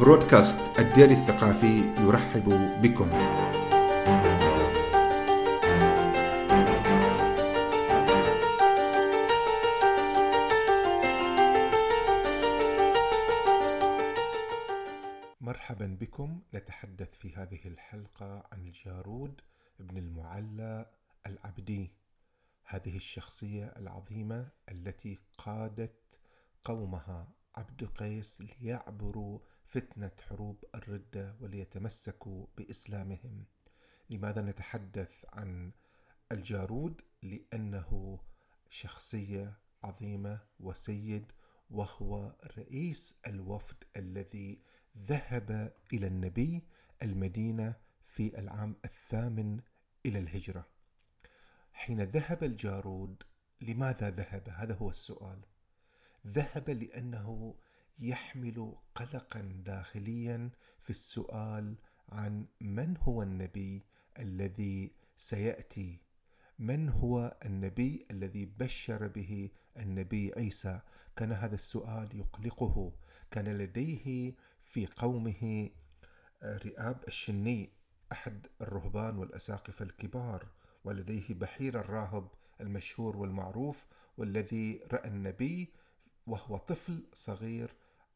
برودكاست الدير الثقافي يرحب بكم. مرحبا بكم. نتحدث في هذه الحلقة عن الجارود ابن المعلى العبدي. هذه الشخصية العظيمة التي قادت قومها عبد قيس ليعبروا فتنة حروب الردة وليتمسكوا بإسلامهم. لماذا نتحدث عن الجارود؟ لأنه شخصية عظيمة وسيد وهو رئيس الوفد الذي ذهب إلى النبي المدينة في العام الثامن إلى الهجرة. حين ذهب الجارود لماذا ذهب؟ هذا هو السؤال. ذهب لأنه يحمل قلقا داخليا في السؤال عن من هو النبي الذي سيأتي. من هو النبي الذي بشر به النبي عيسى؟ كان هذا السؤال يقلقه. كان لديه في قومه آه، رئاب الشني أحد الرهبان والأساقفة الكبار ولديه بحير الراهب المشهور والمعروف والذي رأى النبي وهو طفل صغير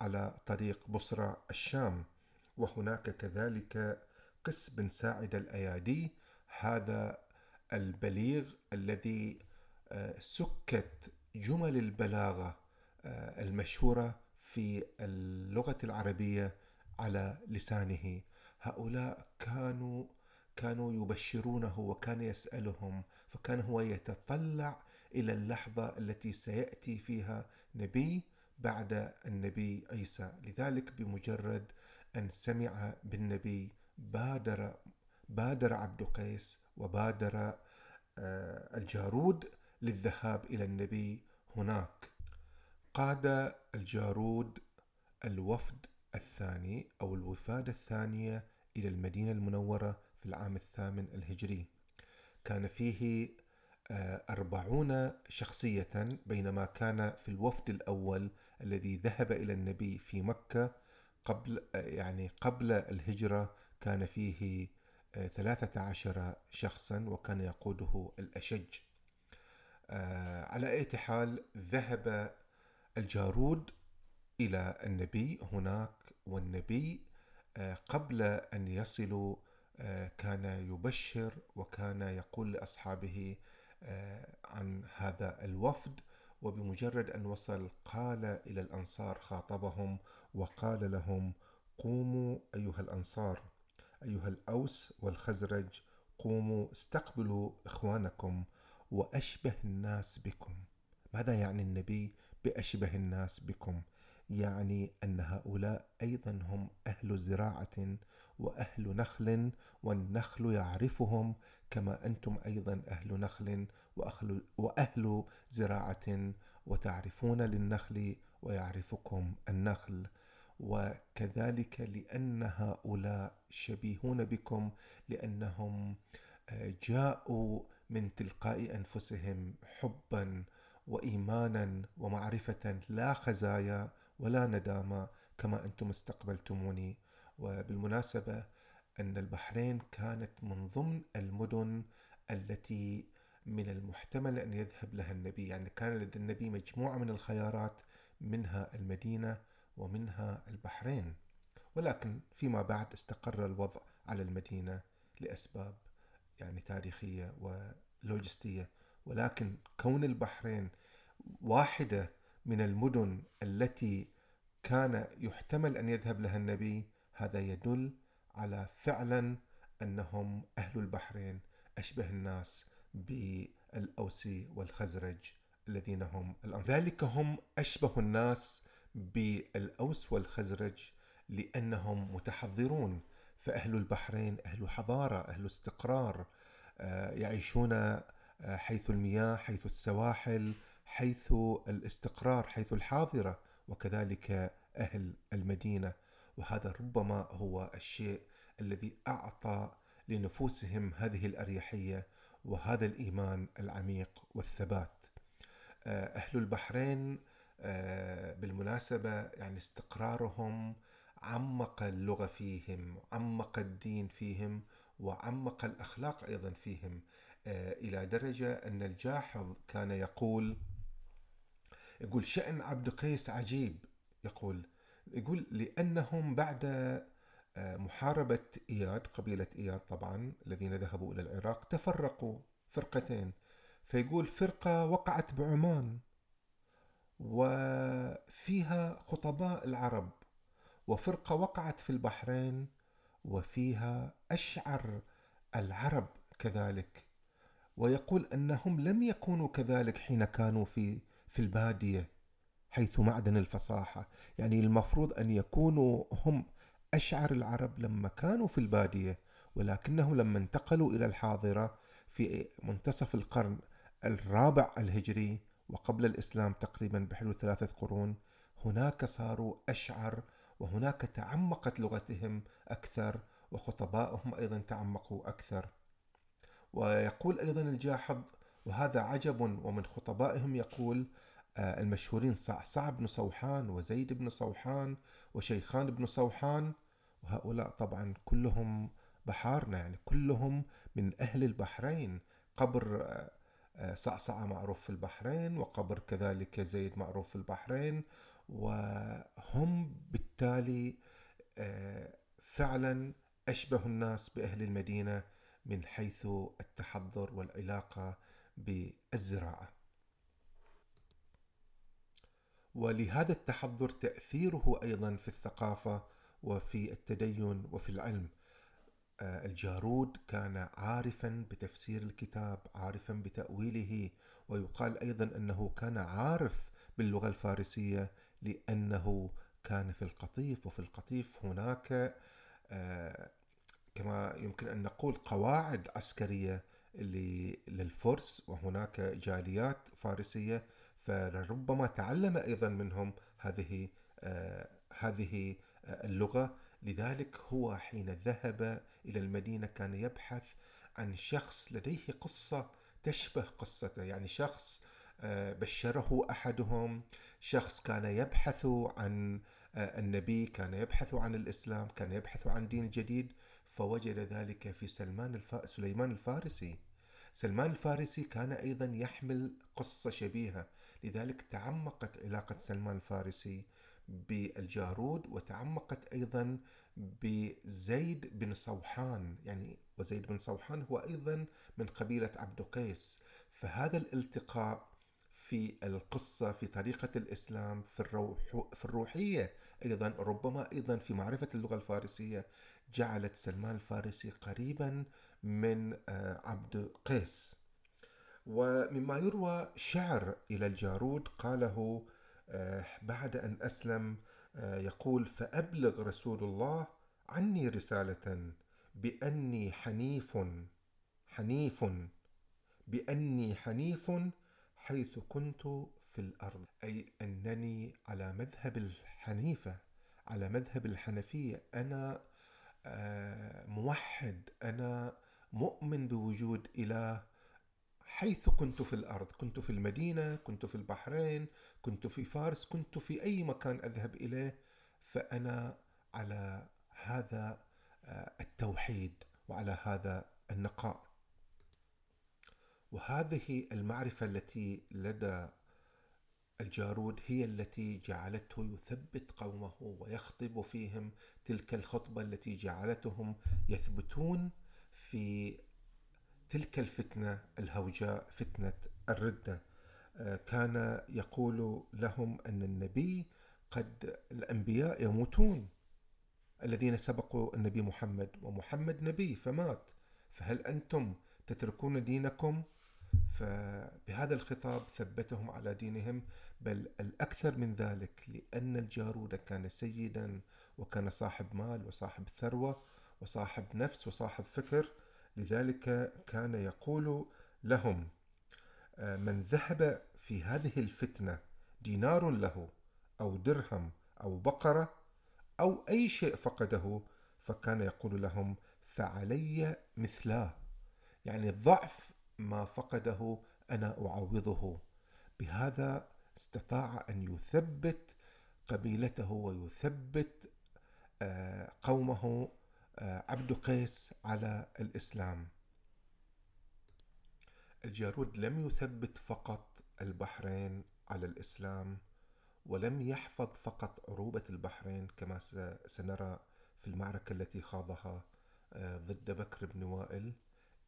على طريق بصرى الشام وهناك كذلك قس بن ساعد الأيادي. هذا البليغ الذي آه، سكت جمل البلاغة آه، المشهورة في اللغة العربية على لسانه. هؤلاء كانوا كانوا يبشرونه وكان يسألهم فكان هو يتطلع إلى اللحظة التي سيأتي فيها نبي. بعد النبي عيسى. لذلك بمجرد أن سمع بالنبي بادر بادر عبد قيس وبادر آه، الجارود للذهاب إلى النبي هناك. قاد الجارود الوفد الثاني أو الوفادة الثانية إلى المدينة المنورة في العام الثامن الهجري. كان فيه آه، أربعون شخصية بينما كان في الوفد الأول الذي ذهب إلى النبي في مكة قبل يعني قبل الهجرة كان فيه آه، ثلاثة عشر شخصا وكان يقوده الأشج. آه، على أي حال ذهب الجارود إلى النبي هناك والنبي آه، قبل أن يصلوا كان يبشر وكان يقول لأصحابه عن هذا الوفد وبمجرد أن وصل قال إلى الأنصار خاطبهم وقال لهم قوموا أيها الأنصار أيها الأوس والخزرج قوموا استقبلوا إخوانكم وأشبه الناس بكم. ماذا يعني النبي بأشبه الناس بكم؟ يعني أن هؤلاء أيضا هم أهل زراعة وأهل نخل والنخل يعرفهم كما أنتم أيضا أهل نخل وأهل زراعة وتعرفون للنخل ويعرفكم النخل. وكذلك لأن هؤلاء شبيهون بكم لأنهم آه، جاءوا من تلقاء أنفسهم حبا وإيمانا ومعرفة لا خزايا ولا ندامة كما أنتم استقبلتموني. وبالمناسبة أن البحرين كانت من ضمن المدن التي من المحتمل أن يذهب لها النبي. يعني كان لدى النبي مجموعة من الخيارات منها المدينة ومنها البحرين. ولكن فيما بعد استقر الوضع على المدينة لأسباب يعني تاريخية ولوجستية. ولكن كون البحرين واحدة من المدن التي كان يحتمل أن يذهب لها النبي. هذا يدل على فعلا أنهم أهل البحرين أشبه الناس بالأوسي والخزرج الذين هم الأنصار. ذلك هم أشبه الناس بالأوس والخزرج لأنهم متحضرون فأهل البحرين أهل حضارة أهل استقرار آه، يعيشون آه، حيث المياه حيث السواحل حيث الاستقرار حيث الحاضرة. وكذلك أهل المدينة. وهذا ربما هو الشيء الذي أعطى لنفوسهم هذه الأريحية وهذا الإيمان العميق والثبات. آه، أهل البحرين آه، بالمناسبة يعني استقرارهم عمق اللغة فيهم عمق الدين فيهم وعمق الأخلاق أيضا فيهم. آه، إلى درجة أن الجاحظ كان يقول يقول شأن عبد قيس عجيب. يقول يقول لأنهم بعد آه، محاربة إياد قبيلة إياد طبعا الذين ذهبوا إلى العراق تفرقوا فرقتين. فيقول فرقة وقعت بعمان وفيها خطباء العرب وفرقة وقعت في البحرين وفيها أشعر العرب كذلك. ويقول أنهم لم يكونوا كذلك حين كانوا في في البادية حيث معدن الفصاحة. يعني المفروض أن يكونوا هم أشعر العرب لما كانوا في البادية ولكنهم لما انتقلوا إلى الحاضرة في منتصف القرن الرابع الهجري وقبل الإسلام تقريبا بحلو ثلاثة قرون هناك صاروا أشعر وهناك تعمقت لغتهم أكثر وخطبائهم أيضا تعمقوا أكثر. ويقول أيضا الجاحظ وهذا عجب ومن خطبائهم يقول آه، المشهورين صعصع بن صوحان وزيد بن صوحان وشيخان بن صوحان وهؤلاء طبعا كلهم بحارنا يعني كلهم من أهل البحرين. قبر آه، آه، صعصعة معروف في البحرين وقبر كذلك زيد معروف في البحرين وهم بالتالي فعلا أشبه الناس بأهل المدينة من حيث التحضر والعلاقة بالزراعة. ولهذا التحضر تأثيره أيضا في الثقافة وفي التدين وفي العلم. آه، الجارود كان عارفا بتفسير الكتاب عارفا بتأويله ويقال أيضا أنه كان عارف باللغة الفارسية لأنه كان في القطيف وفي القطيف هناك آه، كما يمكن أن نقول قواعد عسكرية للفرس وهناك جاليات فارسية فلربما تعلم أيضا منهم هذه آه هذه آه اللغة. لذلك هو حين ذهب إلى المدينة كان يبحث عن شخص لديه قصة تشبه قصته. يعني شخص آه بشره أحدهم شخص كان يبحث عن النبي كان يبحث عن الإسلام كان يبحث عن دين جديد. فوجد ذلك في سلمان الف... سليمان الفارسي. سلمان الفارسي كان أيضا يحمل قصة شبيهة. لذلك تعمقت علاقة سلمان الفارسي بالجارود وتعمقت أيضا بزيد بن صوحان. يعني وزيد بن صوحان هو أيضا من قبيلة عبد قيس. فهذا الالتقاء في القصة في طريقة الإسلام في, الروح في الروحية أيضا ربما أيضا في معرفة اللغة الفارسية جعلت سلمان الفارسي قريبا من آه، عبد قيس. ومما يروى شعر إلى الجارود قاله آه، بعد أن أسلم آه، يقول فأبلغ رسول الله عني رسالة بأني حنيف حنيف بأني حنيف حيث كنت في الأرض. أي أنني على مذهب الحنيفة على مذهب الحنفية. أنا موحد. أنا مؤمن بوجود إله حيث كنت في الأرض. كنت في المدينة كنت في البحرين كنت في فارس كنت في أي مكان أذهب إليه. فأنا على هذا آه، التوحيد وعلى هذا النقاء. وهذه المعرفة التي لدى الجارود هي التي جعلته يثبت قومه ويخطب فيهم تلك الخطبة التي جعلتهم يثبتون في تلك الفتنة الهوجاء فتنة الردة. آه، كان يقول لهم أن النبي قد الأنبياء يموتون. الذين سبقوا النبي محمد ومحمد نبي فمات. فهل أنتم تتركون دينكم فبهذا الخطاب ثبتهم على دينهم بل الأكثر من ذلك لأن الجارود كان سيدا وكان صاحب مال وصاحب ثروة وصاحب نفس وصاحب فكر. لذلك كان يقول لهم آه، من ذهب في هذه الفتنة دينار له أو درهم أو بقرة أو أي شيء فقده فكان يقول لهم فعلي مثلاه. يعني الضعف ما فقده أنا أعوضه. بهذا استطاع أن يثبت قبيلته ويثبت قومه عبد قيس على الإسلام. الجارود لم يثبت فقط البحرين على الإسلام ولم يحفظ فقط عروبة البحرين كما سنرى في المعركة التي خاضها آه، ضد بكر بن وائل.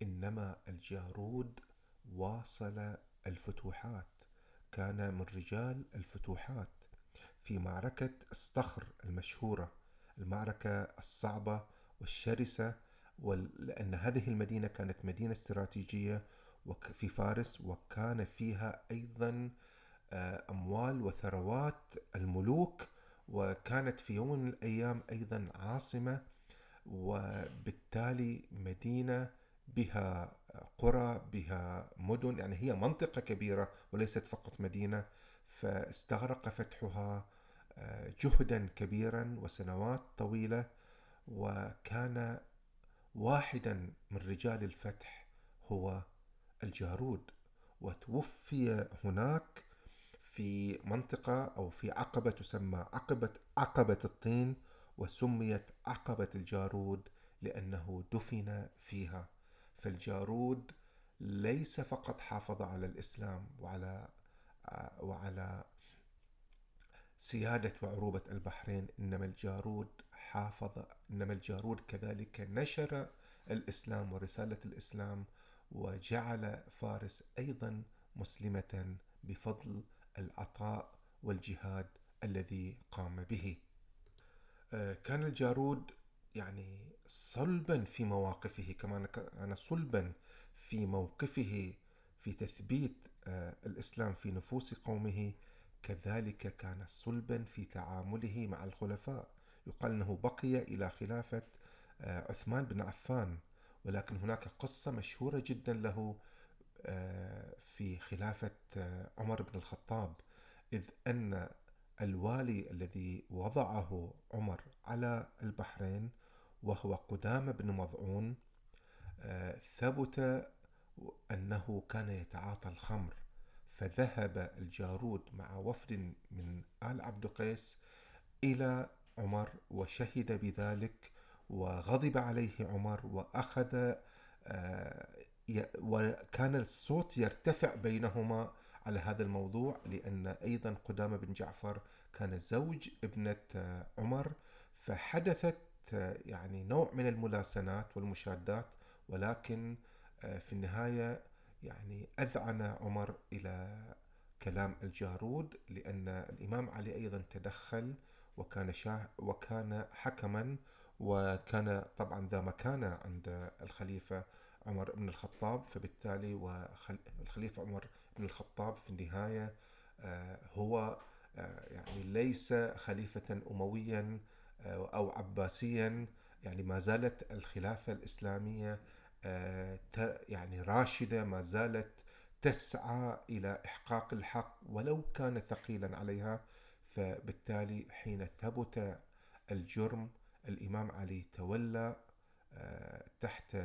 إنما الجارود واصل الفتوحات كان من رجال الفتوحات في معركة الصخر المشهورة المعركة الصعبة والشرسة لأن هذه المدينة كانت مدينة استراتيجية في فارس وكان فيها أيضا آه، أموال وثروات الملوك وكانت في يوم من الأيام أيضا عاصمة وبالتالي مدينة بها قرى بها مدن يعني هي منطقة كبيرة وليست فقط مدينة فاستغرق فتحها آه، جهدا كبيرا وسنوات طويلة وكان واحدا من رجال الفتح هو الجارود. وتوفي هناك في منطقة أو في عقبة تسمى عقبة عقبة الطين وسميت عقبة الجارود لأنه دفن فيها. فالجارود ليس فقط حافظ على الإسلام وعلى وعلى سيادة وعروبة البحرين إنما الجارود حافظ إنما الجارود كذلك نشر الإسلام ورسالة الإسلام وجعل فارس أيضا مسلمة بفضل العطاء والجهاد الذي قام به. آه، كان الجارود يعني صلبا في مواقفه كما كان صلبا في موقفه في تثبيت آه، الإسلام في نفوس قومه كذلك كان صلبا في تعامله مع الخلفاء. يقال أنه بقي إلى خلافة آه، عثمان بن عفان ولكن هناك قصة مشهورة جدا له آه، في خلافة عمر بن الخطاب إذ أن الوالي الذي وضعه عمر على البحرين وهو قدام بن مضعون آه، ثبت أنه كان يتعاطى الخمر فذهب الجارود مع وفد من آل عبد قيس إلى عمر وشهد بذلك وغضب عليه عمر وأخذ وكان الصوت يرتفع بينهما على هذا الموضوع لأن أيضا قدامة بن جعفر كان زوج ابنة آه، عمر فحدثت آه، يعني نوع من الملاسنات والمشادات ولكن آه، في النهاية يعني أذعن عمر إلى كلام الجارود لأن الإمام علي أيضا تدخل وكان شاه وكان حكما وكان طبعا ذا مكانة عند الخليفة عمر بن الخطاب فبالتالي والخليفة عمر بن الخطاب في النهاية آه، هو آه، يعني ليس خليفة أمويا أو عباسيا يعني ما زالت الخلافة الإسلامية يعني راشدة ما زالت تسعى إلى إحقاق الحق ولو كان ثقيلا عليها. فبالتالي حين ثبت الجرم الإمام علي تولى تحت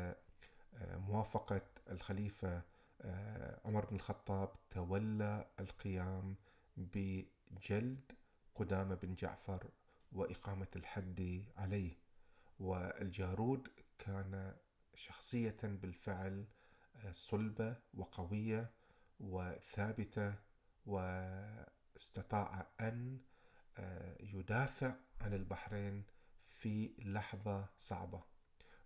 موافقة الخليفة آه، عمر بن الخطاب تولى القيام بجلد قدامة بن جعفر وإقامة الحد عليه والجارود كان شخصية بالفعل آه، صلبة وقوية وثابتة واستطاع أن آه، يدافع عن البحرين في لحظة صعبة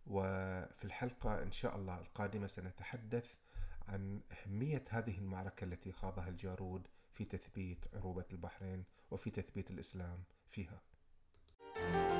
وفي الحلقة إن شاء الله القادمة سنتحدث عن أهمية هذه المعركة التي خاضها الجارود في تثبيت عروبة البحرين وفي تثبيت الإسلام فيها. Thank you.